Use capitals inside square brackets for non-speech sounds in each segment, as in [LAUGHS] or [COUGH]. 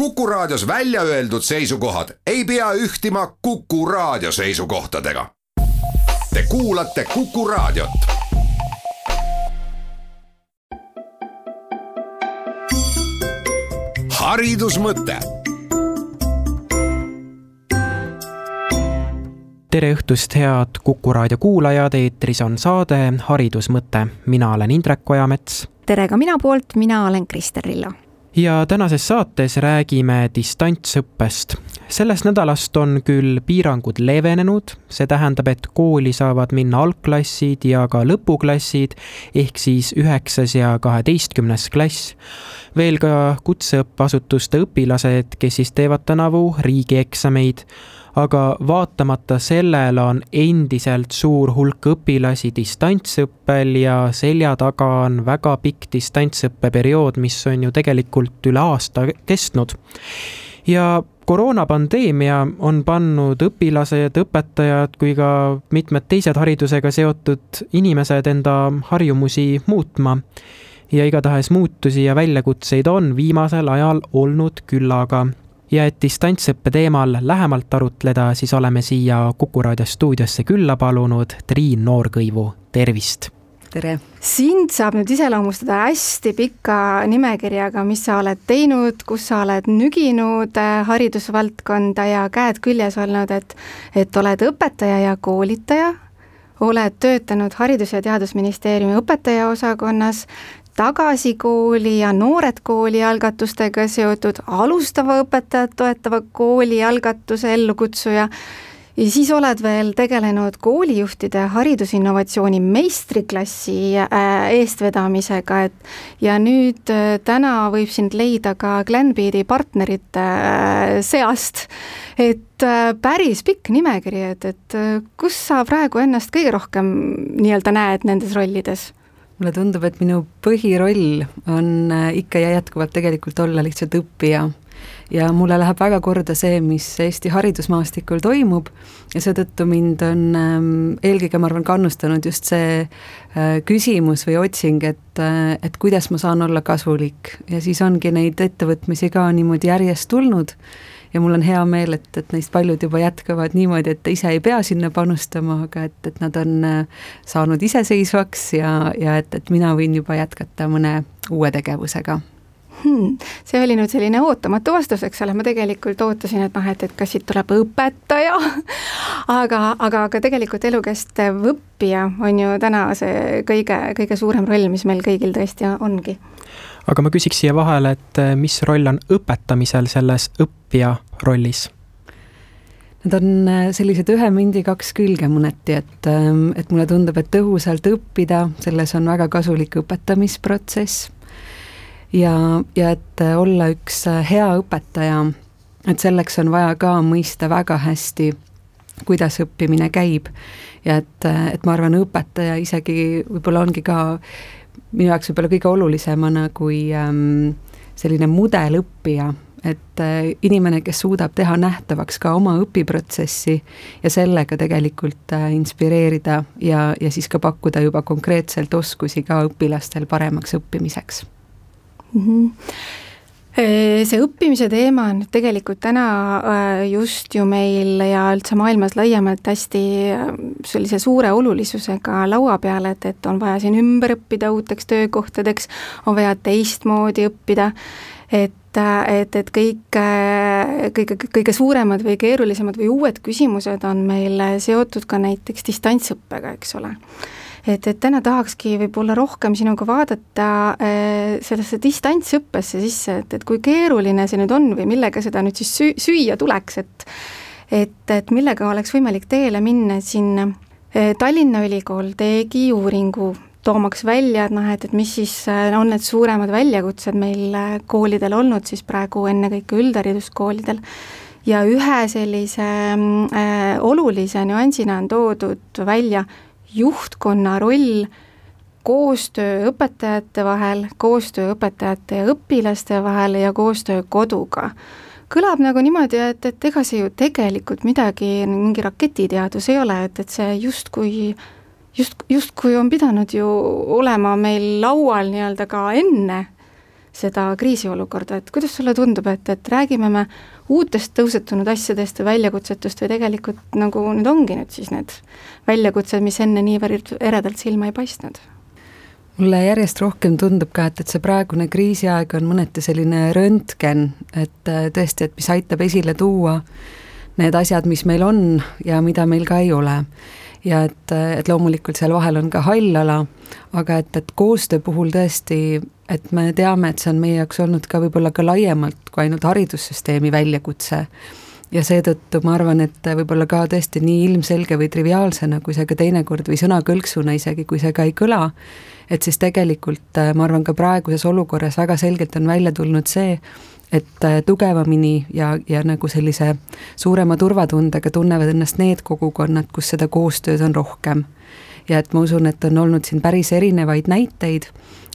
Kuku Raadios välja öeldud seisukohad ei pea ühtima Kuku Raadio seisukohtadega. Te kuulate Kuku Raadiot. haridusmõte tere õhtust, head Kuku raadio kuulajad, eetris on saade Haridusmõte. mina olen Indrek Ojamets. tere ka mina poolt, mina olen Krister Rillo. Ja tänases saates räägime distantsõppest. sellest nädalast on küll piirangud leevenenud, see tähendab, et kooli saavad minna algklassid ja ka lõpuklassid, ehk siis üheksas ja kaheteistkümnes klass. veel ka kutseõppeasutuste õpilased, kes siis teevad tänavu riigieksameid aga vaatamata sellele on endiselt suur hulk õpilasi distantsõppel ja selja taga on väga pikk distantsõppeperiood, mis on ju tegelikult üle aasta kestnud. ja koroonapandeemia on pannud õpilased, õpetajad kui ka mitmed teised haridusega seotud inimesed enda harjumusi muutma ja igatahes muutusi ja väljakutseid on viimasel ajal olnud küllaga ja et distantsõppe teemal lähemalt arutleda, siis oleme siia Kuku raadio stuudiosse külla palunud Triin Noorkõivu, tervist! tere! sind saab nüüd iseloomustada hästi pika nimekirjaga, mis sa oled teinud, kus sa oled nüginud äh, haridusvaldkonda ja käed küljes olnud, et et oled õpetaja ja koolitaja, oled töötanud Haridus- ja Teadusministeeriumi õpetajaosakonnas, tagasi kooli ja Noored Kooli algatustega seotud alustava õpetajat toetava kooli algatuse ellukutsuja ja siis oled veel tegelenud koolijuhtide haridusinnovatsiooni meistriklassi äh, eestvedamisega, et ja nüüd äh, täna võib sind leida ka Glenbeadi partnerite äh, seast. et päris pikk nimekiri, et, et kus sa praegu ennast kõige rohkem nii-öelda näed nendes rollides? Mulle tundub, et minu põhiroll on äh, ikka ja jätkuvalt tegelikult olla lihtsalt õppija. Ja mulle läheb väga korda see, mis Eesti haridusmaastikul toimub. Ja seetõttu mind on ähm, eelkõige, ma arvan, kannustanud just see äh, küsimus või otsing, et, äh, et kuidas ma saan olla kasulik. Ja siis ongi neid ettevõtmisi ka niimoodi järjest tulnud. Ja mul on hea meel, et, et neist paljud juba jätkavad niimoodi, et ise ei pea sinna panustama, aga et, et nad on äh, saanud iseseisvaks ja, ja et, et mina võin juba jätkata mõne uue tegevusega hmm,. see oli nüüd selline ootamatu vastus, eks ole, ma tegelikult ootasin, et noh, et, et kas siit tuleb õpetaja [LAUGHS] aga, aga, aga tegelikult elukestev õppija on ju täna see kõige, kõige suurem roll, mis meil kõigil tõesti ongi aga ma küsiks siia vahele, et eh, mis roll on õpetamisel selles õppija rollis? Need on eh, sellised ühe mündi kaks külge mõneti, et, ehm, et mulle tundub, et tõhusalt õppida, selles on väga kasulik õpetamisprotsess. Ja, ja et eh, olla üks hea õpetaja, et selleks on vaja ka mõista väga hästi, kuidas õppimine käib. ja et, et ma arvan, õpetaja isegi võib-olla ongi ka minu jaoks võib-olla kõige olulisemana kui ähm, selline mudelõppija, et äh, inimene, kes suudab teha nähtavaks ka oma õpiprotsessi ja sellega tegelikult äh, inspireerida ja, ja siis ka pakkuda juba konkreetselt oskusi ka õpilastel paremaks õppimiseks mm. -hmm see õppimise teema on tegelikult täna äh, just ju meil ja üldse maailmas laiemalt hästi äh, sellise suure olulisusega laua peal, et, et on vaja siin ümber õppida uuteks töökohtadeks, on vaja teistmoodi õppida, et äh, et, et kõik, kõige, kõige suuremad või keerulisemad või uued küsimused on meil seotud ka näiteks distantsõppega, eks ole et, et täna tahakski võib-olla rohkem sinuga vaadata äh, sellesse distantsõppesse sisse, et, et kui keeruline see nüüd on või millega seda nüüd siis süü-, süüa tuleks, et et, et millega oleks võimalik teele minna, siin äh, Tallinna Ülikool tegi uuringu, toomaks välja, et noh, et, et mis siis äh, on need suuremad väljakutsed meil koolidel olnud siis praegu ennekõike üldhariduskoolidel. Ja ühe sellise äh, olulise nüansina on toodud välja juhtkonna roll koostöö õpetajate vahel, koostöö õpetajate ja õpilaste vahel ja koostöö koduga. kõlab nagu niimoodi, et, et ega see ju tegelikult midagi, mingi raketiteadus ei ole, et, et see justkui just, justkui on pidanud ju olema meil laual nii-öelda ka enne seda kriisiolukorda, et kuidas sulle tundub, et, et räägime me uutest tõusetunud asjadest või väljakutsetest või tegelikult nagu need ongi nüüd siis need väljakutsed, mis enne niivõrd eredalt silma ei paistnud? mulle järjest rohkem tundub ka, et, et see praegune kriisiaeg on mõneti selline röntgen, et äh, tõesti, et mis aitab esile tuua need asjad, mis meil on ja mida meil ka ei ole ja et, et loomulikult seal vahel on ka hall ala, aga et, et koostöö puhul tõesti, et me teame, et see on meie jaoks olnud ka võib-olla ka laiemalt kui ainult haridussüsteemi väljakutse. ja seetõttu ma arvan, et võib-olla ka tõesti nii ilmselge või triviaalsena, kui see ka teinekord või sõnakõlksuna isegi, kui see ka ei kõla, et siis tegelikult ma arvan, ka praeguses olukorras väga selgelt on välja tulnud see, et äh, tugevamini ja, ja nagu sellise suurema turvatundega tunnevad ennast need kogukonnad, kus seda koostööd on rohkem. Ja et ma usun, et on olnud siin päris erinevaid näiteid,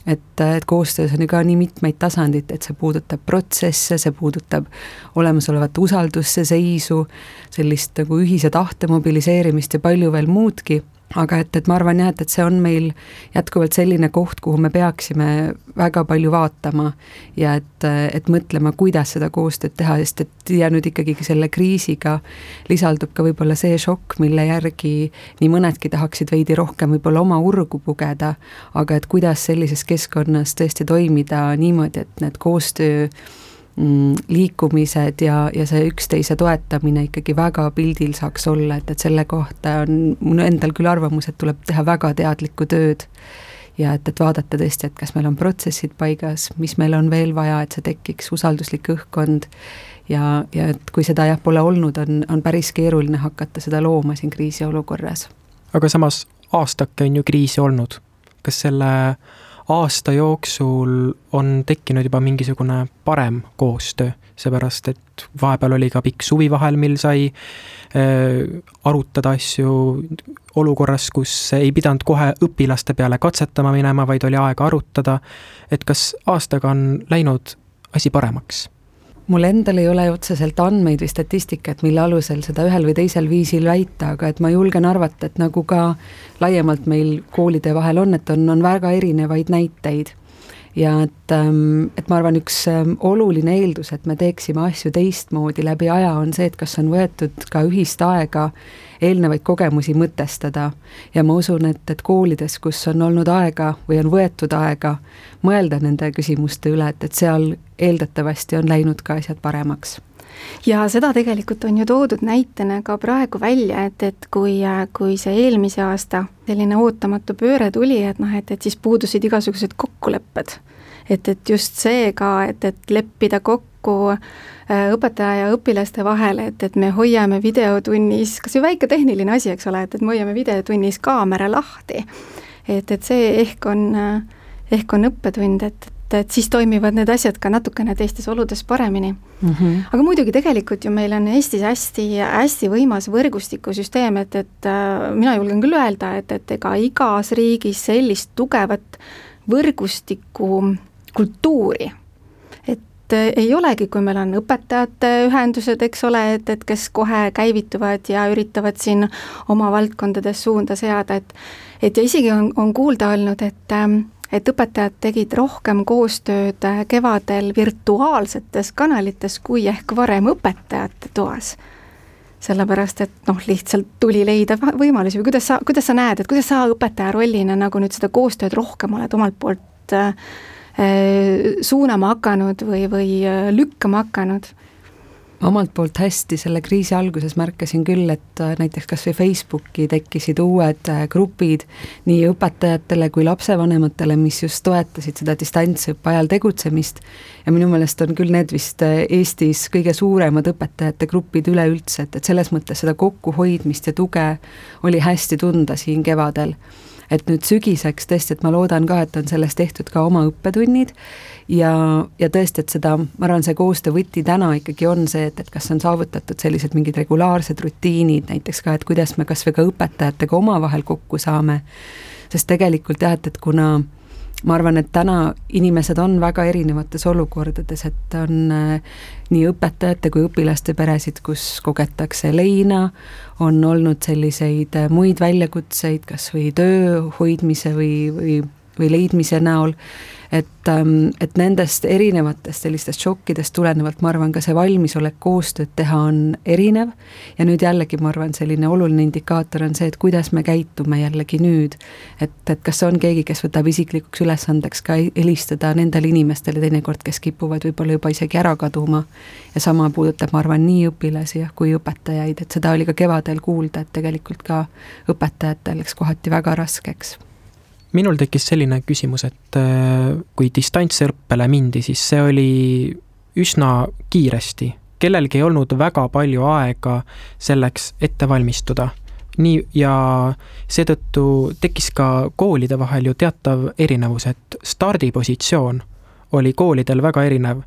et, et koostöös on ju ka nii mitmeid tasandeid, et see puudutab protsesse, see puudutab olemasolevat usaldusse seisu, sellist nagu ühise tahte mobiliseerimist ja palju veel muudki aga et, et ma arvan jah, et, et see on meil jätkuvalt selline koht, kuhu me peaksime väga palju vaatama ja et, et mõtlema, kuidas seda koostööd teha, sest et ja nüüd ikkagi selle kriisiga lisaldub ka võib-olla see šokk, mille järgi nii mõnedki tahaksid veidi rohkem võib-olla oma urgu pugeda, aga et kuidas sellises keskkonnas tõesti toimida niimoodi, et need koostöö liikumised ja, ja see üksteise toetamine ikkagi väga pildil saaks olla, et, et selle kohta on mul endal küll arvamus, et tuleb teha väga teadlikku tööd. Ja et, et vaadata tõesti, et kas meil on protsessid paigas, mis meil on veel vaja, et see tekiks usalduslik õhkkond. Ja, ja et kui seda jah, pole olnud, on, on päris keeruline hakata seda looma siin kriisiolukorras. aga samas aastake on ju kriisi olnud, kas selle äh, aasta jooksul on tekkinud juba mingisugune parem koostöö, seepärast et vahepeal oli ka pikk suvi vahel, mil sai äh, arutada asju olukorras, kus ei pidanud kohe õpilaste peale katsetama minema, vaid oli aega arutada, et kas aastaga on läinud asi paremaks mul endal ei ole otseselt andmeid või statistikat, mille alusel seda ühel või teisel viisil väita, aga et ma julgen arvata, et nagu ka laiemalt meil koolide vahel on, et on, on väga erinevaid näiteid ja et, ähm, et ma arvan, üks ähm, oluline eeldus, et me teeksime asju teistmoodi läbi aja, on see, et kas on võetud ka ühist aega eelnevaid kogemusi mõtestada. ja ma usun, et, et koolides, kus on olnud aega või on võetud aega mõelda nende küsimuste üle, et, et seal eeldatavasti on läinud ka asjad paremaks ja seda tegelikult on ju toodud näitena ka praegu välja, et, et kui, kui see eelmise aasta selline ootamatu pööre tuli, et noh, et, et siis puudusid igasugused kokkulepped et, et just see ka, et, et leppida kokku äh, õpetaja ja õpilaste vahel, et, et me hoiame videotunnis, kas või väike tehniline asi, eks ole, et, et me hoiame videotunnis kaamera lahti. et, et see ehk on, ehk on õppetund, et, et, et siis toimivad need asjad ka natukene teistes oludes paremini mm. -hmm. aga muidugi tegelikult ju meil on Eestis hästi, hästi võimas võrgustikusüsteem, et, et äh, mina julgen küll öelda, et, et ega igas riigis sellist tugevat võrgustikku kultuuri. et äh, ei olegi, kui meil on õpetajate ühendused, eks ole, et, et kes kohe käivituvad ja üritavad siin oma valdkondades suunda seada, et et ja isegi on, on kuulda olnud, et ähm, et õpetajad tegid rohkem koostööd kevadel virtuaalsetes kanalites kui ehk varem õpetajate toas. sellepärast, et noh, lihtsalt tuli leida võimalusi või kuidas sa, kuidas sa näed, et kuidas sa õpetaja rollina nagu nüüd seda koostööd rohkem oled omalt poolt Äh, suunama hakanud või, või äh, lükkama hakanud? Omalt poolt hästi, selle kriisi alguses märkasin küll, et äh, näiteks kas või Facebooki tekkisid uued grupid nii õpetajatele kui lapsevanematele, mis just toetasid seda distantsõppe ajal tegutsemist. Ja minu meelest on küll need vist Eestis kõige suuremad õpetajate grupid üleüldse, et, et selles mõttes seda kokkuhoidmist ja tuge oli hästi tunda siin kevadel. Et nüüd sügiseks tõesti, et ma loodan ka, et on sellest tehtud ka oma õppetunnid ja, ja tõesti, et seda, ma arvan, see koostöö võti täna ikkagi on see, et, et kas on saavutatud sellised mingid regulaarsed rutiinid näiteks ka, et kuidas me kas või ka õpetajatega omavahel kokku saame, sest tegelikult jah, et, et kuna ma arvan, et täna inimesed on väga erinevates olukordades, et on äh, nii õpetajate kui õpilaste peresid, kus kogetakse leina, on olnud selliseid äh, muid väljakutseid, kas või töö hoidmise või, või või leidmise näol et, ähm, et nendest erinevatest sellistest šokkidest tulenevalt ma arvan, ka see valmisolek koostööd teha on erinev. Ja nüüd jällegi ma arvan, selline oluline indikaator on see, et kuidas me käitume jällegi nüüd. et, et kas on keegi, kes võtab isiklikuks ülesandeks ka helistada nendele inimestele teinekord, kes kipuvad võib-olla juba isegi ära kaduma. Ja sama puudutab, ma arvan, nii õpilasi jah, kui õpetajaid, et seda oli ka kevadel kuulda, et tegelikult ka õpetajatel läks kohati väga raskeks minul tekkis selline küsimus, et äh, kui distantsõppele mindi, siis see oli üsna kiiresti. kellelgi ei olnud väga palju aega selleks ette valmistuda. nii, ja seetõttu tekkis ka koolide vahel ju teatav erinevus, et stardipositsioon oli koolidel väga erinev.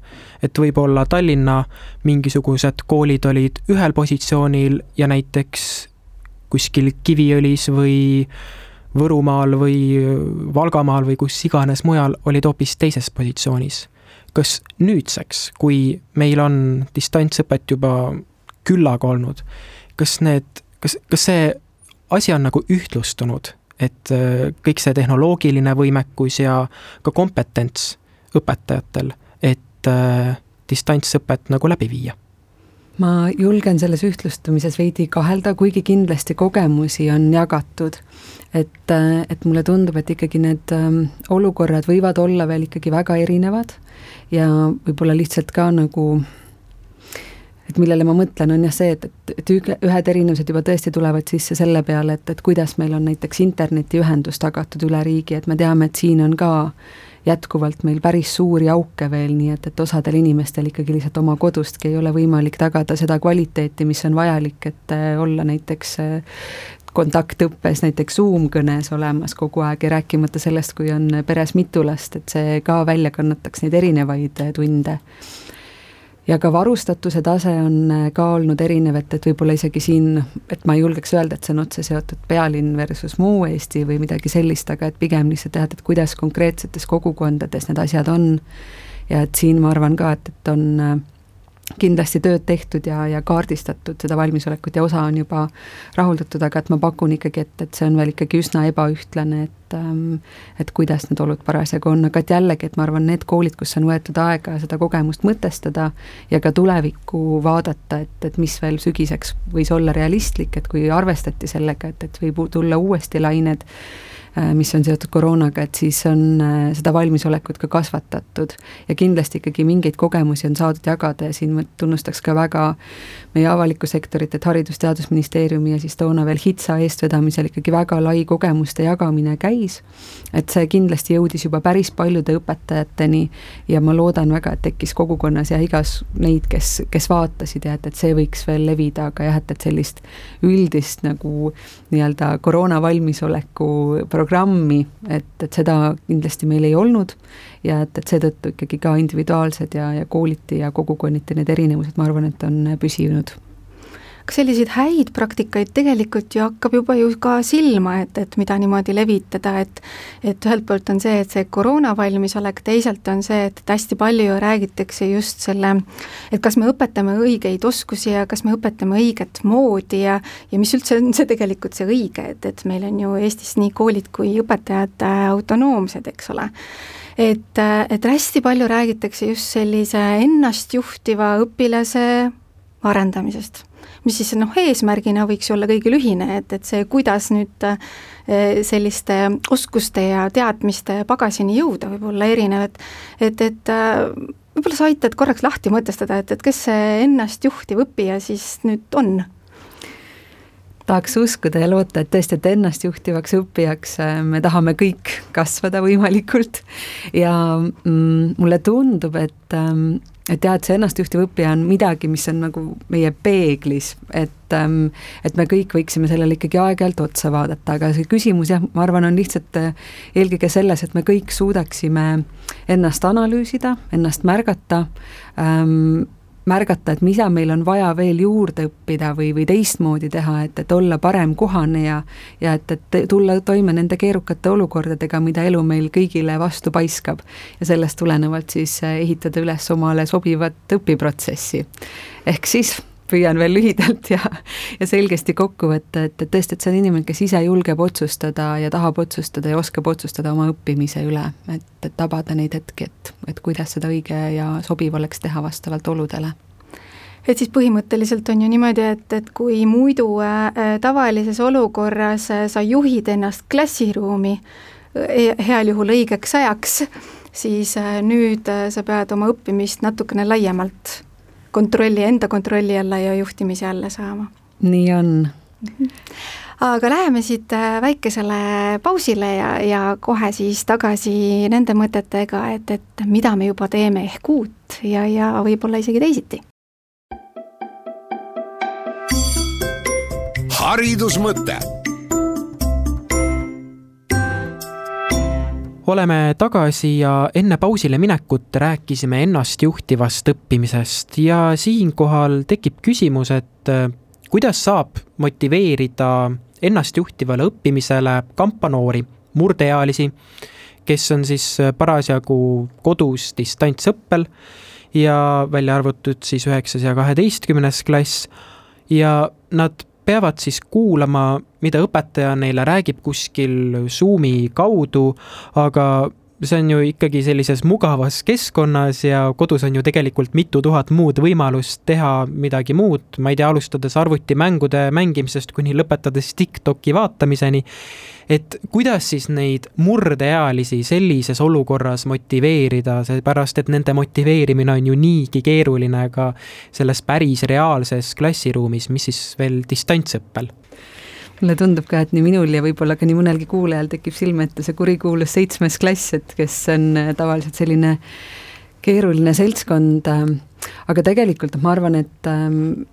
et võib-olla Tallinna mingisugused koolid olid ühel positsioonil ja näiteks kuskil Kiviõlis või Võrumaal või Valgamaal või kus iganes mujal olid hoopis teises positsioonis. kas nüüdseks, kui meil on distantsõpet juba küllaga olnud, kas need, kas, kas see asi on nagu ühtlustunud, et äh, kõik see tehnoloogiline võimekus ja ka kompetents õpetajatel, et äh, distantsõpet nagu läbi viia ma julgen selles ühtlustumises veidi kahelda, kuigi kindlasti kogemusi on jagatud. et, et mulle tundub, et ikkagi need ähm, olukorrad võivad olla veel ikkagi väga erinevad ja võib-olla lihtsalt ka nagu et millele ma mõtlen, on jah see, et, et, et ühed erinevused juba tõesti tulevad sisse selle peale, et, et kuidas meil on näiteks internetiühendus tagatud üle riigi, et me teame, et siin on ka äh, jätkuvalt meil päris suuri auke veel, nii et, et osadel inimestel ikkagi lihtsalt oma kodustki ei ole võimalik tagada seda kvaliteeti, mis on vajalik, et äh, olla näiteks äh, kontaktõppes näiteks Zoom-kõnes olemas kogu aeg ja rääkimata sellest, kui on peres mitu last, et see ka välja kannataks neid erinevaid äh, tunde ja ka varustatuse tase on äh, ka olnud erinev, et, et võib-olla isegi siin, et ma ei julgeks öelda, et see on otse seotud pealinn versus muu Eesti või midagi sellist, aga et pigem lihtsalt jah, et kuidas konkreetsetes kogukondades need asjad on. Ja et siin ma arvan ka, et, et on äh, kindlasti tööd tehtud ja, ja kaardistatud seda valmisolekut ja osa on juba rahuldatud, aga et ma pakun ikkagi, et, et see on veel ikkagi üsna ebaühtlane, et ähm, et kuidas need olud parasjagu on, aga et jällegi, et ma arvan, need koolid, kus on võetud aega seda kogemust mõtestada ja ka tulevikku vaadata, et, et mis veel sügiseks võis olla realistlik, et kui arvestati sellega, et, et võib tulla uuesti lained, mis on seotud koroonaga, et siis on äh, seda valmisolekut ka kasvatatud. ja kindlasti ikkagi mingeid kogemusi on saadud jagada ja siin ma tunnustaks ka väga meie avalikku sektorit, et Haridus-Teadusministeeriumi ja siis toona veel HITSA eestvedamisel ikkagi väga lai kogemuste jagamine käis, et see kindlasti jõudis juba päris paljude õpetajateni ja ma loodan väga, et tekkis kogukonnas ja igas neid, kes, kes vaatasid ja et, et see võiks veel levida, aga jah, et, et sellist üldist nagu nii-öelda koroona valmisoleku programmi, et, et seda kindlasti meil ei olnud ja et, et seetõttu ikkagi ka individuaalsed ja, ja kooliti ja kogukonniti need erinevused, ma arvan, et on püsinud selliseid häid praktikaid tegelikult ju hakkab juba ju ka silma, et, et mida niimoodi levitada, et et ühelt poolt on see, et see koroona valmisolek, teisalt on see, et, et hästi palju ju räägitakse just selle, et kas me õpetame õigeid oskusi ja kas me õpetame õiget moodi ja ja mis üldse on see tegelikult see õige, et, et meil on ju Eestis nii koolid kui õpetajad autonoomsed, eks ole. Et, et hästi palju räägitakse just sellise ennastjuhtiva õpilase arendamisest mis siis noh, eesmärgina võiks olla kõigil ühine, et, et see, kuidas nüüd eh, selliste oskuste ja teadmiste pagasini jõuda, võib olla erinev, et et, et äh, võib-olla sa aitad korraks lahti mõtestada, et, et kes see ennastjuhtiv õppija siis nüüd on? Tahaks uskuda ja loota, et tõesti, et ennastjuhtivaks õppijaks äh, me tahame kõik kasvada võimalikult. Ja mm, mulle tundub, et ähm, et jah, et see ennastjuhtiv õppija on midagi, mis on nagu meie peeglis, et ähm, et me kõik võiksime sellele ikkagi aeg-ajalt otsa vaadata, aga see küsimus jah, ma arvan, on lihtsalt äh, eelkõige selles, et me kõik suudaksime ennast analüüsida, ennast märgata ähm,, märgata, et mida meil on vaja veel juurde õppida või, või teistmoodi teha, et, et olla parem kohaneja ja et, et tulla toime nende keerukate olukordadega, mida elu meil kõigile vastu paiskab. ja sellest tulenevalt siis ehitada üles omale sobivat õpiprotsessi. ehk siis püüan veel lühidalt ja, ja selgesti kokku võtta, et, et tõesti, et see on inimene, kes ise julgeb otsustada ja tahab otsustada ja oskab otsustada oma õppimise üle, et, et tabada neid hetki, et, et kuidas seda õige ja sobiv oleks teha vastavalt oludele. Et siis põhimõtteliselt on ju niimoodi, et, et kui muidu äh, tavalises olukorras äh, sa juhid ennast klassiruumi äh, heal juhul õigeks ajaks, siis äh, nüüd äh, sa pead oma õppimist natukene laiemalt kontrolli, enda kontrolli alla ja juhtimise alla saama. nii on. aga läheme siit äh, väikesele pausile ja, ja kohe siis tagasi nende mõtetega, et, et mida me juba teeme ehk uut ja, ja võib-olla isegi teisiti. haridusmõte oleme tagasi ja enne pausile minekut rääkisime ennastjuhtivast õppimisest ja siinkohal tekib küsimus, et äh, kuidas saab motiveerida ennastjuhtivale õppimisele kampanoori, murdeealisi, kes on siis äh, parasjagu kodus distantsõppel ja välja arvatud siis üheksas ja kaheteistkümnes klass ja nad peavad siis kuulama, mida õpetaja neile räägib kuskil Zoomi kaudu, aga see on ju ikkagi sellises mugavas keskkonnas ja kodus on ju tegelikult mitu tuhat muud võimalust teha midagi muud, ma ei tea, alustades arvutimängude mängimisest kuni lõpetades Tiktoki vaatamiseni. et kuidas siis neid murdeealisi sellises olukorras motiveerida, seepärast et nende motiveerimine on ju niigi keeruline ka selles päris reaalses klassiruumis, mis siis veel distantsõppel mulle tundub ka, et nii minul ja võib-olla ka nii mõnelgi kuulajal tekib silme ette see kurikuulus seitsmes klass, et kes on äh, tavaliselt selline keeruline seltskond, äh, aga tegelikult ma arvan, et ähm,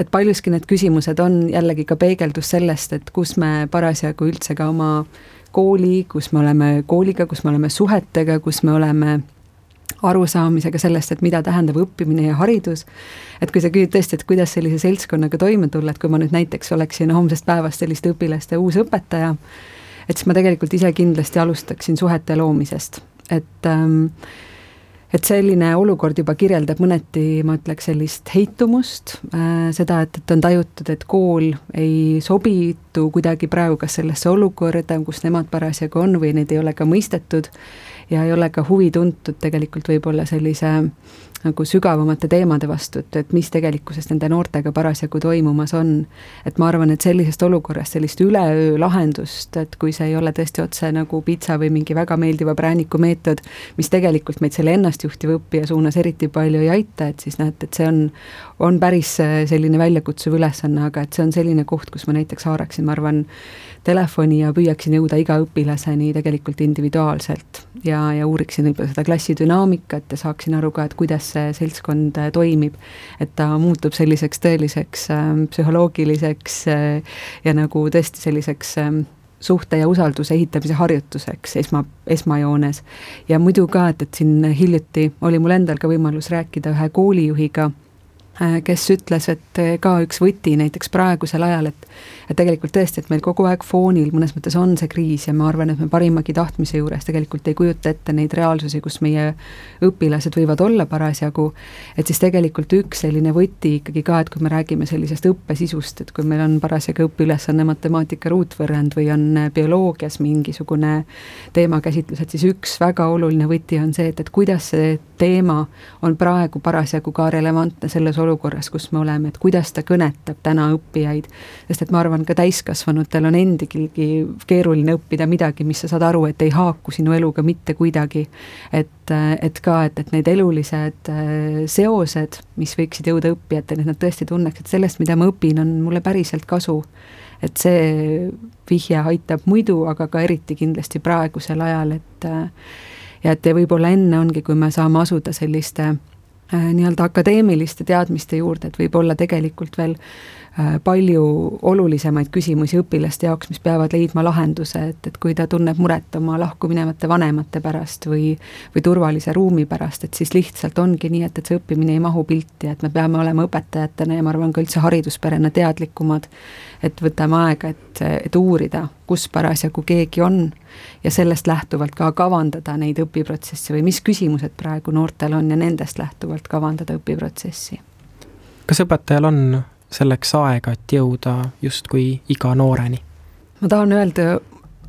et paljuski need küsimused on jällegi ka peegeldus sellest, et kus me parasjagu üldse ka oma kooli, kus me oleme kooliga, kus me oleme suhetega, kus me oleme arusaamisega sellest, et mida tähendab õppimine ja haridus. et kui sa küsid tõesti, et kuidas sellise seltskonnaga toime tulla, et kui ma nüüd näiteks oleksin homsest päevast selliste õpilaste uus õpetaja, et siis ma tegelikult ise kindlasti alustaksin suhete loomisest, et ähm, et selline olukord juba kirjeldab mõneti, ma ütleks, sellist heitumust äh,, seda, et, et on tajutud, et kool ei sobitu kuidagi praegu kas sellesse olukorda, kus nemad parasjagu on või neid ei ole ka mõistetud ja ei ole ka huvi tuntud tegelikult võib-olla sellise nagu sügavamate teemade vastu, et, et mis tegelikkuses nende noortega parasjagu toimumas on. et ma arvan, et sellisest olukorrast sellist üleöö lahendust, et kui see ei ole tõesti otse nagu pitsa või mingi väga meeldiva prääniku meetod, mis tegelikult meid selle ennastjuhtiva õppija suunas eriti palju ei aita, et siis näete, et see on, on päris selline väljakutsuv ülesanne, aga et see on selline koht, kus ma näiteks haaraksin, ma arvan, telefoni ja püüaksin jõuda iga õpilaseni tegelikult individuaalselt ja, ja uuriksin võib-olla seda klassi dünaamikat ja saaksin aru ka, et kuidas see seltskond äh, toimib. et ta muutub selliseks tõeliseks äh, psühholoogiliseks äh, ja nagu tõesti selliseks äh, suhte ja usalduse ehitamise harjutuseks esma, esmajoones. ja muidu ka, et, et siin hiljuti oli mul endal ka võimalus rääkida ühe koolijuhiga kes ütles, et äh, ka üks võti näiteks praegusel ajal, et et tegelikult tõesti, et meil kogu aeg foonil mõnes mõttes on see kriis ja ma arvan, et me parimagi tahtmise juures tegelikult ei kujuta ette neid reaalsusi, kus meie õpilased võivad olla parasjagu, et siis tegelikult üks selline võti ikkagi ka, et kui me räägime sellisest õppesisust, et kui meil on parasjagu õpiülesanne matemaatika ruutvõrrand või on äh, bioloogias mingisugune teemakäsitlus, et siis üks väga oluline võti on see, et, et kuidas see teema on praegu parasjagu ka relevantne selles olukorras, kus me oleme, et kuidas ta kõnetab täna õppijaid. sest et ma arvan, ka täiskasvanutel on endigi keeruline õppida midagi, mis sa saad aru, et ei haaku sinu eluga mitte kuidagi. et, et ka, et, et need elulised äh, seosed, mis võiksid jõuda õppijateni, et nad tõesti tunneks, et sellest, mida ma õpin, on mulle päriselt kasu et see vihje aitab muidu, aga ka eriti kindlasti praegusel ajal, et ja et võib-olla enne ongi, kui me saame asuda selliste Äh, nii-öelda akadeemiliste teadmiste juurde, et võib-olla tegelikult veel Äh, palju olulisemaid küsimusi õpilaste jaoks, mis peavad leidma lahenduse, et, et kui ta tunneb muret oma lahku minevate vanemate pärast või või turvalise ruumi pärast, et siis lihtsalt ongi nii, et, et see õppimine ei mahu pilti, et me peame olema õpetajatena ja ma arvan ka üldse haridusperena teadlikumad, et võtame aega, et, et uurida, kus parasjagu keegi on ja sellest lähtuvalt ka kavandada neid õpiprotsesse või mis küsimused praegu noortel on ja nendest lähtuvalt kavandada õpiprotsessi. Kas õpetajal on selleks aega, et jõuda justkui iga nooreni? ma tahan öelda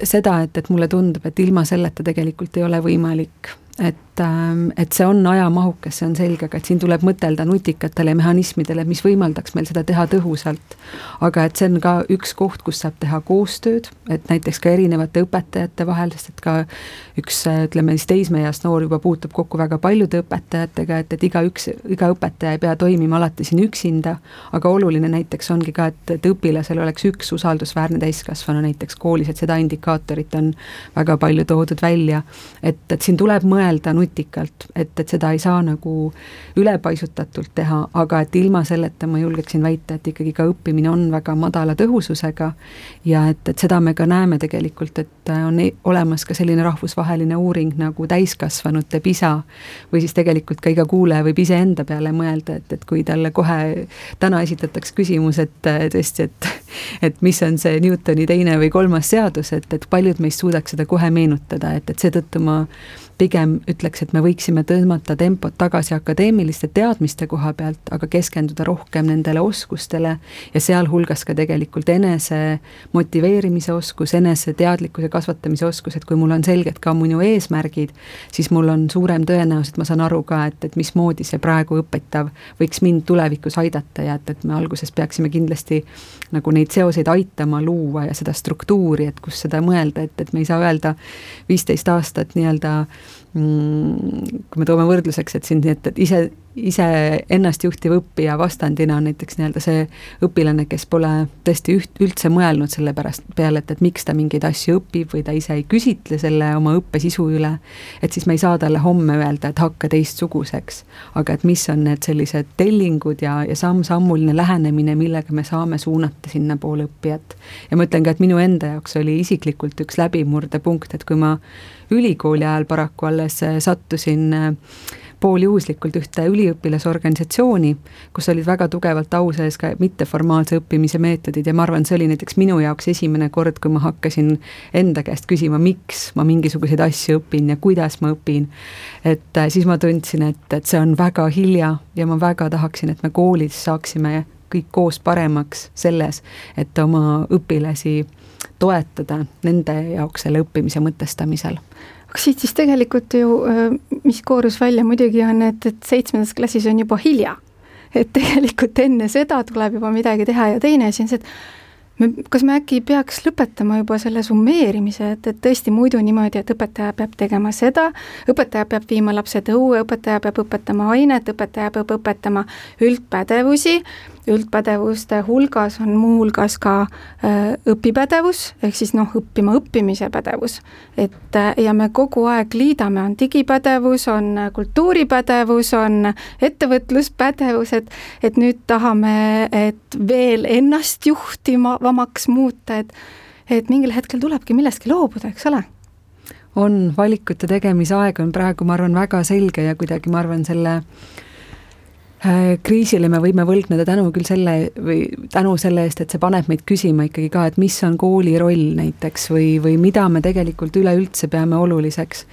seda, et, et mulle tundub, et ilma selleta tegelikult ei ole võimalik et, ähm, et see on ajamahukas, see on selge, aga et siin tuleb mõtelda nutikatele mehhanismidele, mis võimaldaks meil seda teha tõhusalt. aga et see on ka üks koht, kus saab teha koostööd, et näiteks ka erinevate õpetajate vahel, sest et ka üks ütleme siis teismeeas noor juba puutub kokku väga paljude õpetajatega, et, et igaüks, iga õpetaja ei pea toimima alati siin üksinda, aga oluline näiteks ongi ka, et, et õpilasel oleks üks usaldusväärne täiskasvanu näiteks koolis, et seda indikaatorit on väga palju toodud välja, et, et siin tuleb mõelda nutikalt, et, et seda ei saa nagu ülepaisutatult teha, aga et ilma selleta ma julgeksin väita, et ikkagi ka õppimine on väga madala tõhususega ja et, et seda me ka näeme tegelikult, et on e-, olemas ka selline rahvusvaheline uuring nagu täiskasvanute PISA või siis tegelikult ka iga kuulaja võib iseenda peale mõelda, et, et kui talle kohe täna esitatakse küsimus, et tõesti, et et mis on see Newtoni teine või kolmas seadus, et, et paljud meist suudaks seda kohe meenutada, et, et seetõttu ma pigem ütleks, et me võiksime tõmmata tempot tagasi akadeemiliste teadmiste koha pealt, aga keskenduda rohkem nendele oskustele ja sealhulgas ka tegelikult enese motiveerimise oskus, eneseteadlikkuse kasvatamise oskus, et kui mul on selged ka minu eesmärgid, siis mul on suurem tõenäosus, et ma saan aru ka, et, et mismoodi see praegu õpetav võiks mind tulevikus aidata ja et, et me alguses peaksime kindlasti nagu neid seoseid aitama luua ja seda struktuuri, et kus seda mõelda, et, et me ei saa öelda viisteist aastat nii-öelda Mm, kui me toome võrdluseks, et siin, et ise, ise ennastjuhtiv õppija vastandina on näiteks nii-öelda see õpilane, kes pole tõesti üht, üldse mõelnud selle pärast peale, et, et miks ta mingeid asju õpib või ta ise ei küsitle selle oma õppe sisu üle, et siis me ei saa talle homme öelda, et hakka teistsuguseks. aga et mis on need sellised tellingud ja, ja samm-sammuline lähenemine, millega me saame suunata sinnapoole õppijat. ja ma ütlen ka, et minu enda jaoks oli isiklikult üks läbimurdepunkt, et kui ma ülikooli ajal paraku alles sattusin äh, pooljuhuslikult ühte üliõpilasorganisatsiooni, kus olid väga tugevalt au sees ka mitteformaalse õppimise meetodid ja ma arvan, see oli näiteks minu jaoks esimene kord, kui ma hakkasin enda käest küsima, miks ma mingisuguseid asju õpin ja kuidas ma õpin. et äh, siis ma tundsin, et, et see on väga hilja ja ma väga tahaksin, et me koolis saaksime kõik koos paremaks selles, et oma õpilasi toetada nende jaoks selle õppimise mõtestamisel siit siis tegelikult ju, mis koorus välja muidugi on, et, et seitsmendas klassis on juba hilja. et tegelikult enne seda tuleb juba midagi teha ja teine asi on see, et me, kas me äkki peaks lõpetama juba selle summeerimise, et, et tõesti muidu niimoodi, et õpetaja peab tegema seda, õpetaja peab viima lapsed õue, õpetaja peab õpetama ainet, õpetaja peab õpetama üldpädevusi üldpädevuste hulgas on muuhulgas ka äh, õpipädevus, ehk siis noh, õppima õppimise pädevus. et äh, ja me kogu aeg liidame, on digipädevus, on kultuuripädevus, on ettevõtluspädevus, et et nüüd tahame, et veel ennast juhtivamaks muuta, et et mingil hetkel tulebki millestki loobuda, eks ole on, valikute tegemise aeg on praegu, ma arvan, väga selge ja kuidagi ma arvan, selle äh, Äh, kriisile me võime võlgneda tänu küll selle või tänu selle eest, et see paneb meid küsima ikkagi ka, et mis on kooli roll näiteks või, või mida me tegelikult üleüldse peame oluliseks.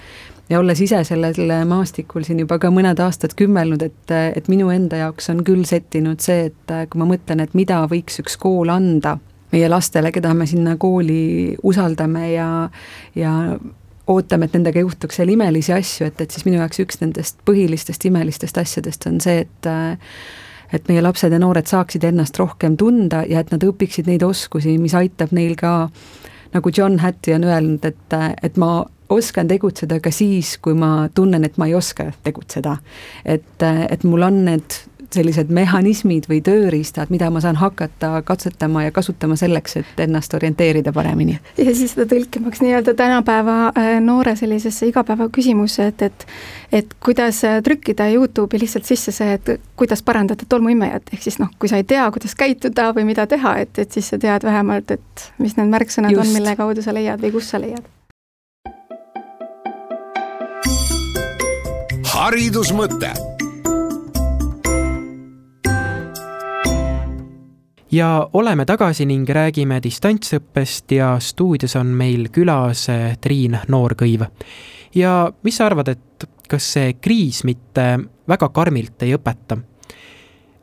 ja olles ise sellel maastikul siin juba ka mõned aastad kümmelnud, et, et minu enda jaoks on küll settinud see, et kui ma mõtlen, et mida võiks üks kool anda meie lastele, keda me sinna kooli usaldame ja, ja ootame, et nendega juhtuks seal imelisi asju, et, et siis minu jaoks üks nendest põhilistest imelistest asjadest on see, et et meie lapsed ja noored saaksid ennast rohkem tunda ja et nad õpiksid neid oskusi, mis aitab neil ka, nagu John Hattie on öelnud, et, et ma oskan tegutseda ka siis, kui ma tunnen, et ma ei oska tegutseda. et, et mul on need sellised mehhanismid või tööriistad, mida ma saan hakata katsetama ja kasutama selleks, et ennast orienteerida paremini. ja siis seda tõlkimaks nii-öelda tänapäeva äh, noore sellisesse igapäevaküsimusse, et, et et kuidas äh, trükkida Youtube'i lihtsalt sisse see, et kuidas parandada tolmuimejat, ehk siis noh, kui sa ei tea, kuidas käituda või mida teha, et, et siis sa tead vähemalt, et mis need märksõnad Just. on, mille kaudu sa leiad või kus sa leiad. haridusmõte ja oleme tagasi ning räägime distantsõppest ja stuudios on meil külas eh, Triin Noorkõiv. ja mis sa arvad, et kas see kriis mitte väga karmilt ei õpeta?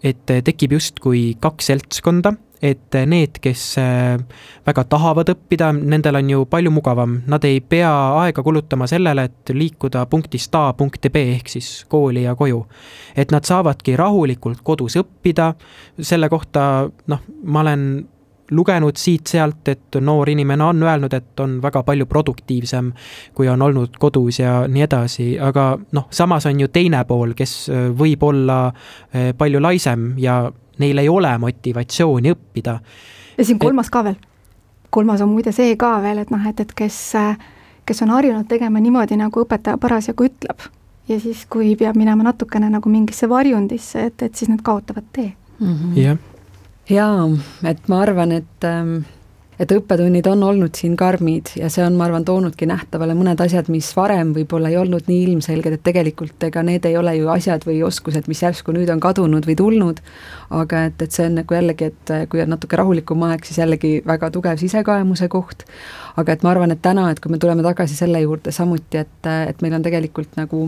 et tekib justkui kaks seltskonda et need, kes äh, väga tahavad õppida, nendel on ju palju mugavam, nad ei pea aega kulutama sellele, et liikuda punktist A punkti B ehk siis kooli ja koju. et nad saavadki rahulikult kodus õppida, selle kohta noh, ma olen lugenud siit-sealt, et noor inimene on öelnud, et on väga palju produktiivsem, kui on olnud kodus ja nii edasi, aga noh, samas on ju teine pool, kes äh, võib olla äh, palju laisem ja neil ei ole motivatsiooni õppida. ja siin kolmas ka veel. kolmas on muide see ka veel, et noh, et, et kes, kes on harjunud tegema niimoodi, nagu õpetaja parasjagu ütleb ja siis, kui peab minema natukene nagu mingisse varjundisse, et, et siis nad kaotavad tee mm. -hmm. jah. jaa, et ma arvan, et ähm et õppetunnid on olnud siin karmid ja see on, ma arvan, toonudki nähtavale mõned asjad, mis varem võib-olla ei olnud nii ilmselged, et tegelikult ega need ei ole ju asjad või oskused, mis järsku nüüd on kadunud või tulnud, aga et, et see on nagu jällegi, et kui on natuke rahulikum aeg, siis jällegi väga tugev sisekaemuse koht, aga et ma arvan, et täna, et kui me tuleme tagasi selle juurde samuti, et, et meil on tegelikult nagu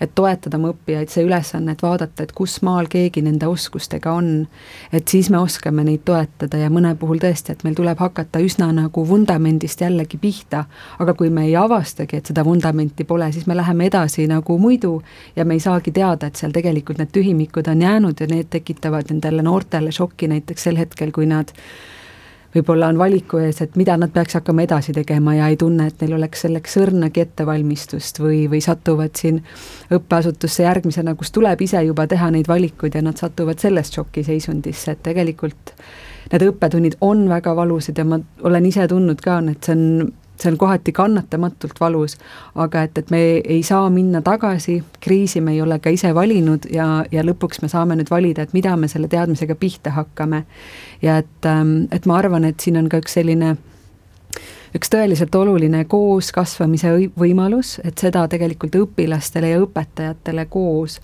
et toetada oma õppijaid see ülesanne, et vaadata, et kus maal keegi nende oskustega on, et siis me oskame neid toetada ja mõne puhul tõesti, et meil tuleb hakata üsna nagu vundamendist jällegi pihta, aga kui me ei avastagi, et seda vundamenti pole, siis me läheme edasi nagu muidu ja me ei saagi teada, et seal tegelikult need tühimikud on jäänud ja need tekitavad nendele noortele šoki näiteks sel hetkel, kui nad võib-olla on valiku ees, et mida nad peaks hakkama edasi tegema ja ei tunne, et neil oleks selleks õrnagi ettevalmistust või, või satuvad siin õppeasutusse järgmisena, kus tuleb ise juba teha neid valikuid ja nad satuvad sellest šokiseisundisse, et tegelikult need õppetunnid on väga valusad ja ma olen ise tundnud ka, et see on see on kohati kannatamatult valus, aga et, et me ei saa minna tagasi, kriisi me ei ole ka ise valinud ja, ja lõpuks me saame nüüd valida, et mida me selle teadmisega pihta hakkame. ja et, ähm, et ma arvan, et siin on ka üks selline üks tõeliselt oluline koos kasvamise võimalus, et seda tegelikult õpilastele ja õpetajatele koos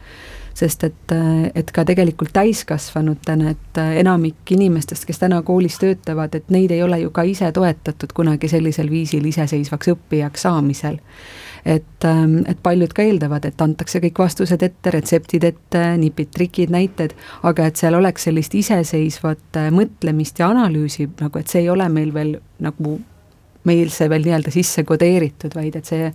sest et, et ka tegelikult täiskasvanutena, et enamik inimestest, kes täna koolis töötavad, et neid ei ole ju ka ise toetatud kunagi sellisel viisil iseseisvaks õppijaks saamisel. Et, et paljud ka eeldavad, et antakse kõik vastused ette, retseptid ette, nipid, trikid, näited, aga et seal oleks sellist iseseisvat mõtlemist ja analüüsi nagu, et see ei ole meil veel nagu meil see veel nii-öelda sisse kodeeritud, vaid et see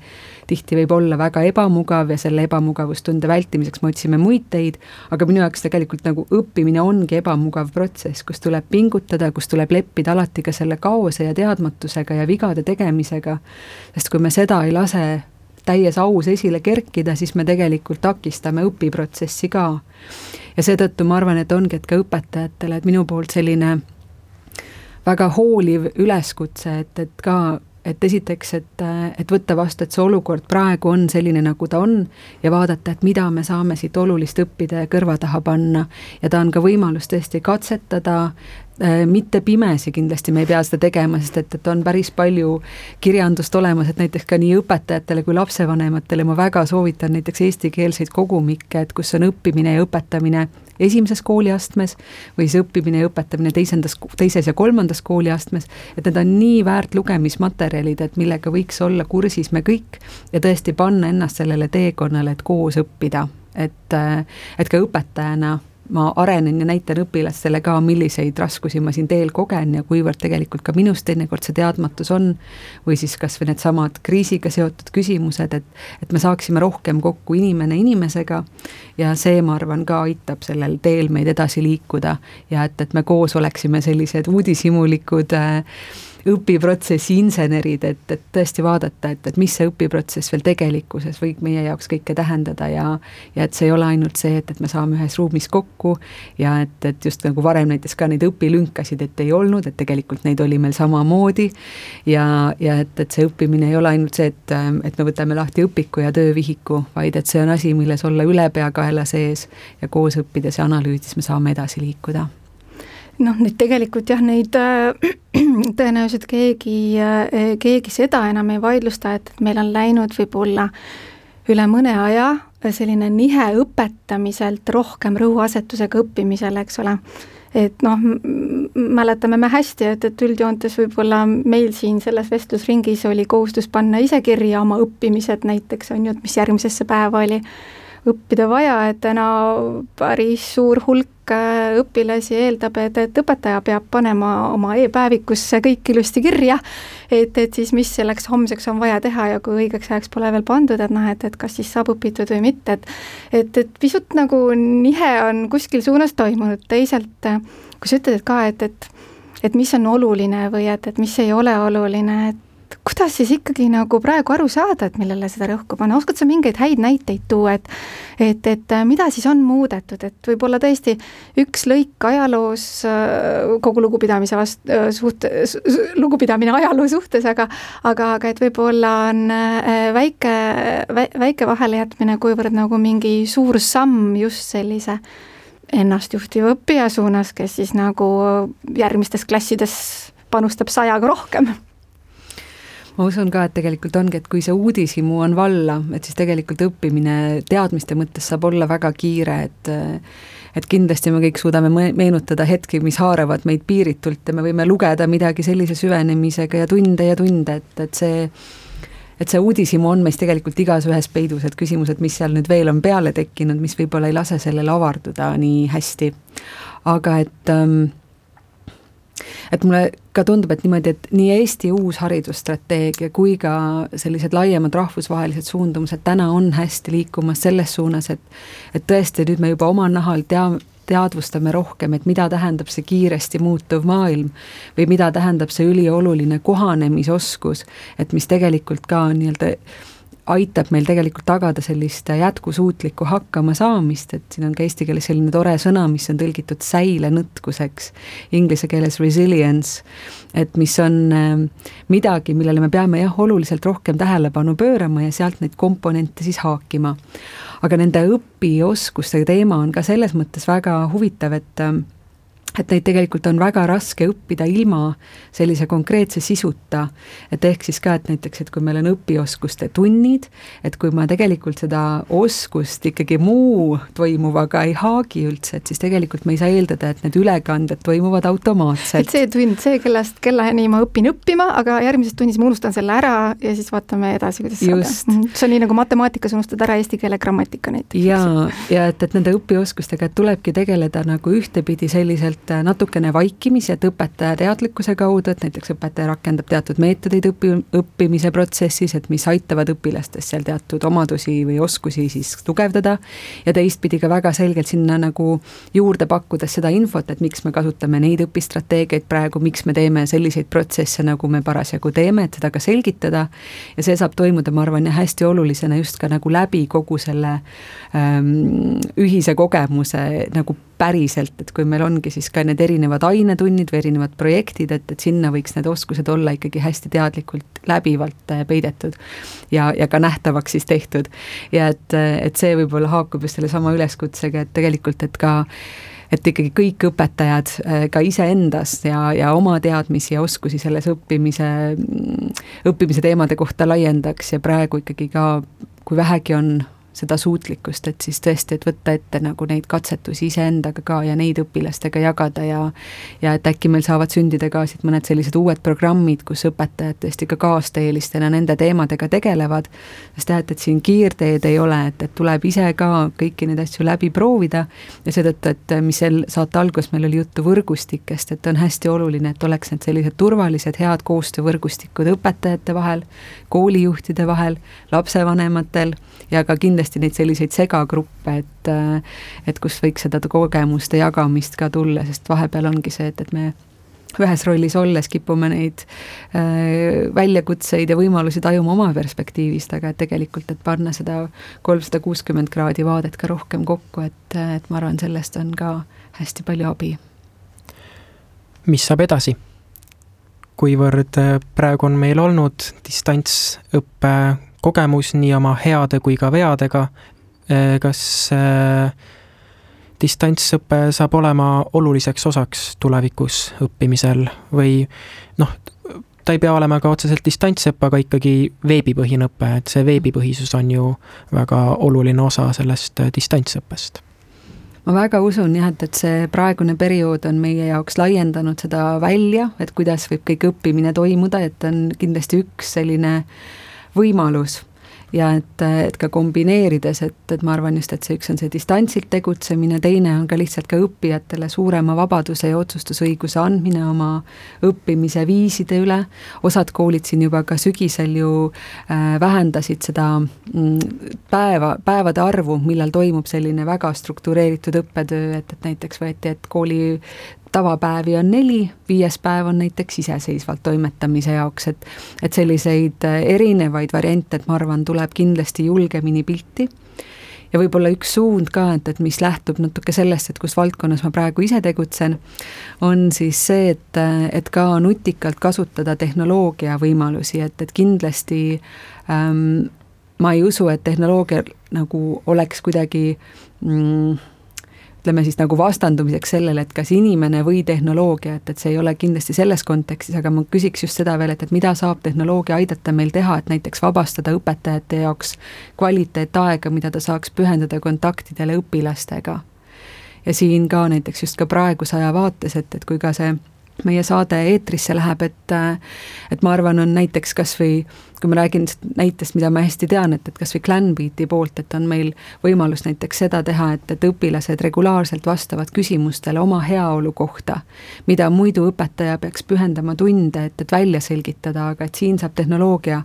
tihti võib olla väga ebamugav ja selle ebamugavustunde vältimiseks me otsime muid teid, aga minu jaoks tegelikult nagu õppimine ongi ebamugav protsess, kus tuleb pingutada, kus tuleb leppida alati ka selle kaose ja teadmatusega ja vigade tegemisega, sest kui me seda ei lase täies aus esile kerkida, siis me tegelikult takistame õpiprotsessi ka. ja seetõttu ma arvan, et ongi, et ka õpetajatele, et minu poolt selline väga hooliv üleskutse, et, et ka et esiteks, et, et võtta vastu, et see olukord praegu on selline, nagu ta on ja vaadata, et mida me saame siit olulist õppida ja kõrva taha panna. ja ta on ka võimalus tõesti katsetada, mitte pimesi kindlasti me ei pea seda tegema, sest et, et on päris palju kirjandust olemas, et näiteks ka nii õpetajatele kui lapsevanematele ma väga soovitan näiteks eestikeelseid kogumikke, et kus on õppimine ja õpetamine esimeses kooliastmes või siis õppimine ja õpetamine teisendas, teises ja kolmandas kooliastmes, et need on nii väärt lugemismaterjalid, et millega võiks olla kursis me kõik ja tõesti panna ennast sellele teekonnale, et koos õppida, et, et ka õpetajana ma arenen ja näitan õpilastele ka, milliseid raskusi ma siin teel kogen ja kuivõrd tegelikult ka minus teinekord see teadmatus on, või siis kas või needsamad kriisiga seotud küsimused, et, et me saaksime rohkem kokku inimene inimesega ja see, ma arvan, ka aitab sellel teel meid edasi liikuda ja et, et me koos oleksime sellised uudishimulikud äh, õpiprotsessi insenerid, et, et tõesti vaadata, et, et mis see õpiprotsess veel tegelikkuses võib meie jaoks kõike tähendada ja ja et see ei ole ainult see, et, et me saame ühes ruumis kokku ja et, et just nagu varem näiteks ka neid õpilünkasid, et ei olnud, et tegelikult neid oli meil samamoodi. Ja, ja et, et see õppimine ei ole ainult see, et, et me võtame lahti õpiku ja töövihiku, vaid et see on asi, milles olla ülepeakaela sees ja koos õppides ja analüüsides me saame edasi liikuda noh, nüüd tegelikult jah, neid äh, [CLEARS THROAT] tõenäoliselt keegi, äh, keegi seda enam ei vaidlusta, et, meil on läinud võib-olla üle mõne aja selline nihe õpetamiselt rohkem rõhuasetusega õppimisele, eks ole. et noh, mäletame me hästi, et, et üldjoontes võib-olla meil siin selles vestlusringis oli kohustus panna ise kirja oma õppimised näiteks, on ju, et mis järgmisesse päeva oli õppida vaja, et täna päris suur hulk äh, õpilasi eeldab, et, et õpetaja peab panema oma e-päevikusse kõik ilusti kirja, et, et siis mis selleks homseks on vaja teha ja kui õigeks ajaks pole veel pandud, et noh, et, et kas siis saab õpitud või mitte, et et, et pisut nagu nihe on kuskil suunas toimunud, teisalt kui sa ütled, ka, et, et et mis on oluline või et, et mis ei ole oluline, et kuidas siis ikkagi nagu praegu aru saada, et millele seda rõhku panna, oskad sa mingeid häid näiteid tuua, et et, et äh, mida siis on muudetud, et võib-olla tõesti üks lõik ajaloos, äh, kogu lugupidamise vast-, äh, suht-, lugupidamine ajaloo suhtes, aga aga, aga et võib-olla on väike, väike vahelejätmine, kuivõrd nagu mingi suur samm just sellise ennastjuhtiva õppija suunas, kes siis nagu järgmistes klassides panustab sajaga rohkem ma usun ka, et tegelikult ongi, et kui see uudishimu on valla, et siis tegelikult õppimine teadmiste mõttes saab olla väga kiire, et et kindlasti me kõik suudame meenutada hetki, mis haaravad meid piiritult ja me võime lugeda midagi sellise süvenemisega ja tunde ja tunde, et, et see et see uudishimu on meis tegelikult igas ühes peidus, et küsimus, et mis seal nüüd veel on peale tekkinud, mis võib-olla ei lase sellele avarduda nii hästi. aga et ähm, et mulle ka tundub, et niimoodi, et nii Eesti uus haridusstrateegia kui ka sellised laiemad rahvusvahelised suundumused täna on hästi liikumas selles suunas, et et tõesti, nüüd me juba oma nahal tea-, teadvustame rohkem, et mida tähendab see kiiresti muutuv maailm või mida tähendab see ülioluline kohanemisoskus, et mis tegelikult ka nii-öelda aitab meil tegelikult tagada sellist jätkusuutlikku hakkamasaamist, et siin on ka eesti keeles selline tore sõna, mis on tõlgitud säilenõtkuseks, inglise keeles resilience, et mis on äh, midagi, millele me peame jah, oluliselt rohkem tähelepanu pöörama ja sealt neid komponente siis haakima. Aga nende õpioskuste teema on ka selles mõttes väga huvitav, et et neid tegelikult on väga raske õppida ilma sellise konkreetse sisuta. et ehk siis ka, et näiteks, et kui meil on õpioskuste tunnid, et kui ma tegelikult seda oskust ikkagi muu toimuvaga ei haagi üldse, et siis tegelikult me ei saa eeldada, et need ülekanded toimuvad automaatselt. et see tund, see kellast kellani ma õpin õppima, aga järgmises tunnis ma unustan selle ära ja siis vaatame edasi, kuidas Just. saada. see on nii, nagu matemaatikas unustad ära eesti keele grammatika näiteks. ja, ja et, et nende õpioskustega tulebki tegeleda nagu ühtepidi selliselt et äh, natukene vaikimisi, et õpetaja teadlikkuse kaudu, et näiteks õpetaja rakendab teatud meetodeid õpi, õppimise protsessis, et mis aitavad õpilastes seal teatud omadusi või oskusi siis tugevdada, ja teistpidi ka väga selgelt sinna nagu juurde pakkudes seda infot, et miks me kasutame neid õpistrateegiaid praegu, miks me teeme selliseid protsesse, nagu me parasjagu teeme, et seda ka selgitada, ja see saab toimuda, ma arvan, hästi olulisena just ka nagu läbi kogu selle ähm, ühise kogemuse nagu päriselt, et kui meil ongi siis ka need erinevad ainetunnid või erinevad projektid, et, et sinna võiks need oskused olla ikkagi hästi teadlikult läbivalt äh, peidetud ja, ja ka nähtavaks siis tehtud. ja et, et see võib-olla haakub just sellesama üleskutsega, et tegelikult, et ka et ikkagi kõik õpetajad äh, ka iseendas ja, ja oma teadmisi ja oskusi selles õppimise, õppimise teemade kohta laiendaks ja praegu ikkagi ka, kui vähegi on seda suutlikkust, et siis tõesti, et võtta ette nagu neid katsetusi iseendaga ka ja neid õpilastega jagada ja ja et äkki meil saavad sündida ka siit mõned sellised uued programmid, kus õpetajad tõesti ka kaasteelistena nende teemadega tegelevad, sest jah, et, et siin kiirteed ei ole, et, et tuleb ise ka kõiki neid asju läbi proovida ja seetõttu, et mis seal saate alguses meil oli juttu võrgustikest, et on hästi oluline, et oleks need sellised turvalised, head koostöövõrgustikud õpetajate vahel, koolijuhtide vahel, lapsevanematel ja ka kindlasti kindlasti neid selliseid segagruppe, et et kus võiks seda kogemuste jagamist ka tulla, sest vahepeal ongi see, et, et me ühes rollis olles kipume neid äh, väljakutseid ja võimalusi tajuma oma perspektiivist, aga et tegelikult, et panna seda kolmsada kuuskümmend kraadi vaadet ka rohkem kokku, et, et ma arvan, sellest on ka hästi palju abi. mis saab edasi? kuivõrd äh, praegu on meil olnud distantsõppe kogemus nii oma heade kui ka veadega. Eh, kas eh, distantsõpe saab olema oluliseks osaks tulevikus õppimisel või noh, ta ei pea olema ka otseselt distantsõpe, aga ikkagi veebipõhine õpe, et see veebipõhisus on ju väga oluline osa sellest eh, distantsõppest ma väga usun jah, et, et see praegune periood on meie jaoks laiendanud seda välja, et kuidas võib kõik õppimine toimuda, et on kindlasti üks selline võimalus. Ja et, et ka kombineerides, et, et ma arvan just, et see üks on see distantsilt tegutsemine, teine on ka lihtsalt ka õppijatele suurema vabaduse ja otsustusõiguse andmine oma õppimise viiside üle, osad koolid siin juba ka sügisel ju äh, vähendasid seda mm, päeva, päevade arvu, millal toimub selline väga struktureeritud õppetöö, et, et näiteks võeti, et kooli tavapäevi on neli, viies päev on näiteks iseseisvalt toimetamise jaoks, et et selliseid äh, erinevaid variante, et ma arvan, tuleb kindlasti julgemini pilti. Ja võib-olla üks suund ka, et, et mis lähtub natuke sellest, et kus valdkonnas ma praegu ise tegutsen, on siis see, et, et ka nutikalt kasutada tehnoloogia võimalusi, et, et kindlasti ähm, ma ei usu, et tehnoloogia nagu oleks kuidagi mm, ütleme siis nagu vastandumiseks sellele, et kas inimene või tehnoloogia, et, et see ei ole kindlasti selles kontekstis, aga ma küsiks just seda veel, et, et mida saab tehnoloogia aidata meil teha, et näiteks vabastada õpetajate jaoks kvaliteetaega, mida ta saaks pühendada kontaktidele õpilastega. ja siin ka näiteks just ka praeguse aja vaates, et, et kui ka see meie saade eetrisse läheb, et et ma arvan, on näiteks kas või kui ma räägin näitest, mida ma hästi tean, et, et kas või Clanbeati poolt, et on meil võimalus näiteks seda teha, et, et õpilased regulaarselt vastavad küsimustele oma heaolu kohta, mida muidu õpetaja peaks pühendama tunde, et, et välja selgitada, aga et siin saab tehnoloogia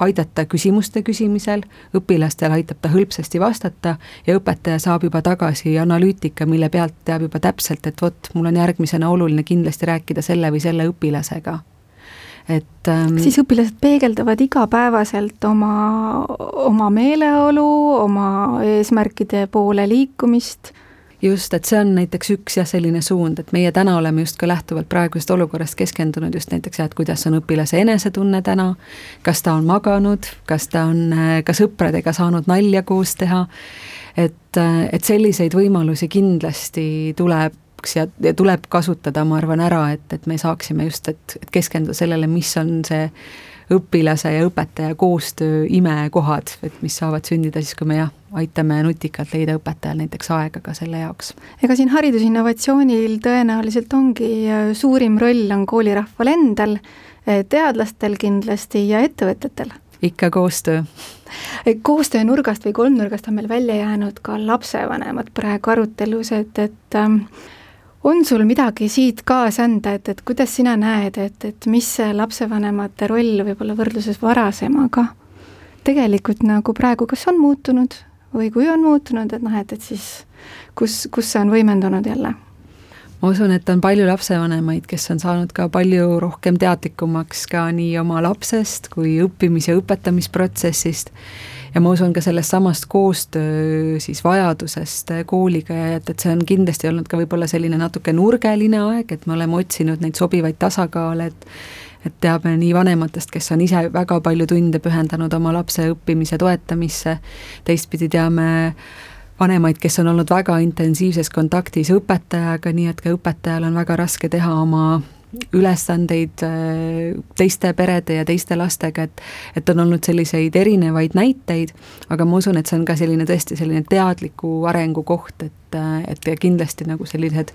aidata küsimuste küsimisel, õpilastel aitab ta hõlpsasti vastata ja õpetaja saab juba tagasi analüütika, mille pealt teab juba täpselt, et vot, mul on järgmisena oluline kindlasti rääkida selle või selle õpilasega. Et ähm, siis õpilased peegeldavad igapäevaselt oma, oma meeleolu, oma eesmärkide poole liikumist just, et see on näiteks üks jah, selline suund, et meie täna oleme just ka lähtuvalt praegusest olukorrast keskendunud just näiteks jah, et kuidas on õpilase enesetunne täna, kas ta on maganud, kas ta on ka sõpradega saanud nalja koos teha, et, et selliseid võimalusi kindlasti tuleb ja, ja tuleb kasutada, ma arvan, ära, et, et me saaksime just, et, et keskenduda sellele, mis on see õpilase ja õpetaja koostöö imekohad, et mis saavad sündida siis, kui me jah, aitame nutikalt leida õpetajal näiteks aega ka selle jaoks. ega siin haridusinnovatsioonil tõenäoliselt ongi äh, suurim roll on koolirahval endal, äh, teadlastel kindlasti ja ettevõtetel ikka koostöö. Äh, koostöö nurgast või kolmnurgast on meil välja jäänud ka lapsevanemad praegu arutelus, et, et ähm, on sul midagi siit kaasa anda, et, et kuidas sina näed, et, et mis see lapsevanemate roll võib-olla võrdluses varasemaga tegelikult nagu praegu, kas on muutunud või kui on muutunud, et noh, et, et siis kus, kus see on võimendunud jälle? ma usun, et on palju lapsevanemaid, kes on saanud ka palju rohkem teadlikumaks ka nii oma lapsest kui õppimis- ja õpetamisprotsessist ja ma usun ka sellest samast koostöö siis vajadusest kooliga ja et, et see on kindlasti olnud ka võib-olla selline natuke nurgeline aeg, et me oleme otsinud neid sobivaid tasakaale, et et teame nii vanematest, kes on ise väga palju tunde pühendanud oma lapse õppimise toetamisse, teistpidi teame vanemaid, kes on olnud väga intensiivses kontaktis õpetajaga, nii et ka õpetajal on väga raske teha oma ülesandeid äh, teiste perede ja teiste lastega, et et on olnud selliseid erinevaid näiteid, aga ma usun, et see on ka selline tõesti selline teadliku arengu koht, et, et kindlasti nagu sellised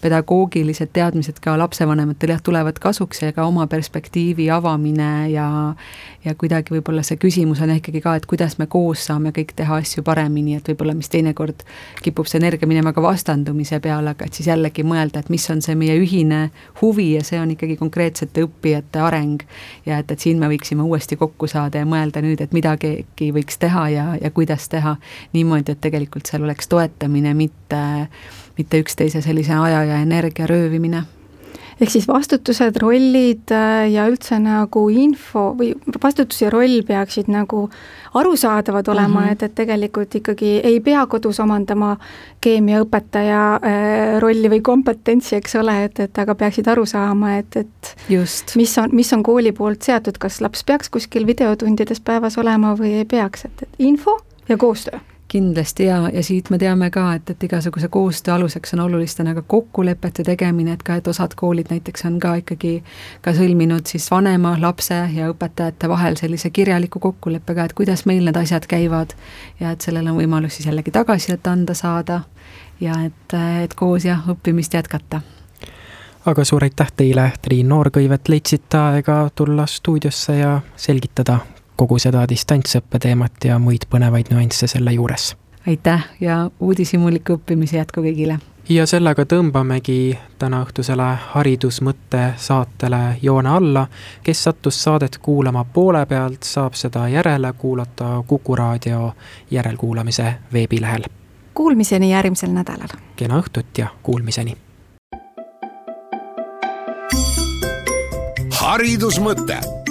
pedagoogilised teadmised ka lapsevanematel jah, tulevad kasuks ja ka oma perspektiivi avamine ja ja kuidagi võib-olla see küsimus on ikkagi ka, et kuidas me koos saame kõik teha asju paremini, et võib-olla mis teinekord kipub see energia minema ka vastandumise peale, aga et siis jällegi mõelda, et mis on see meie ühine huvi ja see on ikkagi konkreetsete õppijate areng. ja et, et siin me võiksime uuesti kokku saada ja mõelda nüüd, et mida keegi võiks teha ja, ja kuidas teha niimoodi, et tegelikult seal oleks toetamine, mitte mitte üksteise sellise aja ja energia röövimine ehk siis vastutused, rollid äh, ja üldse nagu info või vastutus ja roll peaksid nagu arusaadavad olema mm, -hmm. et, et tegelikult ikkagi ei pea kodus omandama keemiaõpetaja äh, rolli või kompetentsi, eks ole, et, et aga peaksid aru saama, et, et Just. mis on, mis on kooli poolt seatud, kas laps peaks kuskil videotundides päevas olema või ei peaks, et, et info ja koostöö kindlasti ja, ja siit me teame ka, et, et igasuguse koostöö aluseks on olulistena ka kokkulepete tegemine, et ka, et osad koolid näiteks on ka ikkagi ka sõlminud siis vanema, lapse ja õpetajate vahel sellise kirjaliku kokkuleppega, et kuidas meil need asjad käivad ja et sellel on võimalus siis jällegi tagasisidet anda saada ja et, et koos jah, õppimist jätkata. Aga suur aitäh teile, Triin Noorkõivet, leidsite aega tulla stuudiosse ja selgitada kogu seda distantsõppe teemat ja muid põnevaid nüansse selle juures. aitäh ja uudishimuliku õppimise jätku kõigile! ja sellega tõmbamegi tänaõhtusele Haridusmõtte saatele joone alla. kes sattus saadet kuulama poole pealt, saab seda järele kuulata Kuku raadio järelkuulamise veebilehel. Kuulmiseni järgmisel nädalal! kena õhtut ja kuulmiseni! haridusmõte